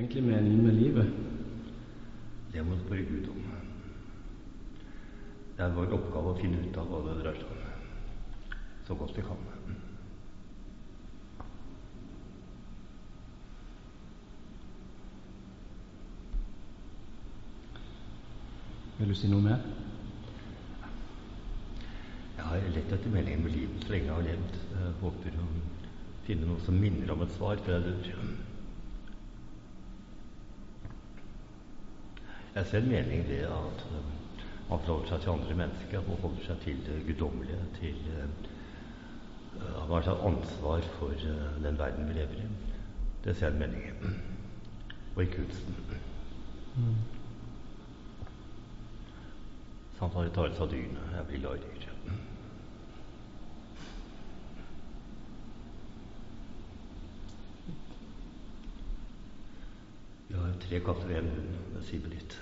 egentlig meningen med livet? Det må vi spørre Gud om. Det er vår oppgave å finne ut av hva det dreier seg om, så godt vi kan. Vil du si noe mer? Jeg har lett etter meningen med livet så lenge jeg har levd. Jeg håper å finne noe som minner om et svar før jeg dør. Jeg ser en mening i det at man forholder seg til andre mennesker, at man holder seg til det guddommelige, til uh, at man tatt ansvar for uh, den verden vi lever i. Det ser jeg en mening i. Og i kunsten. Mm. Samtidig tar det seg av dyrene. Jeg blir glad i dyr. Vi har tre katter og en hund. Det sier litt.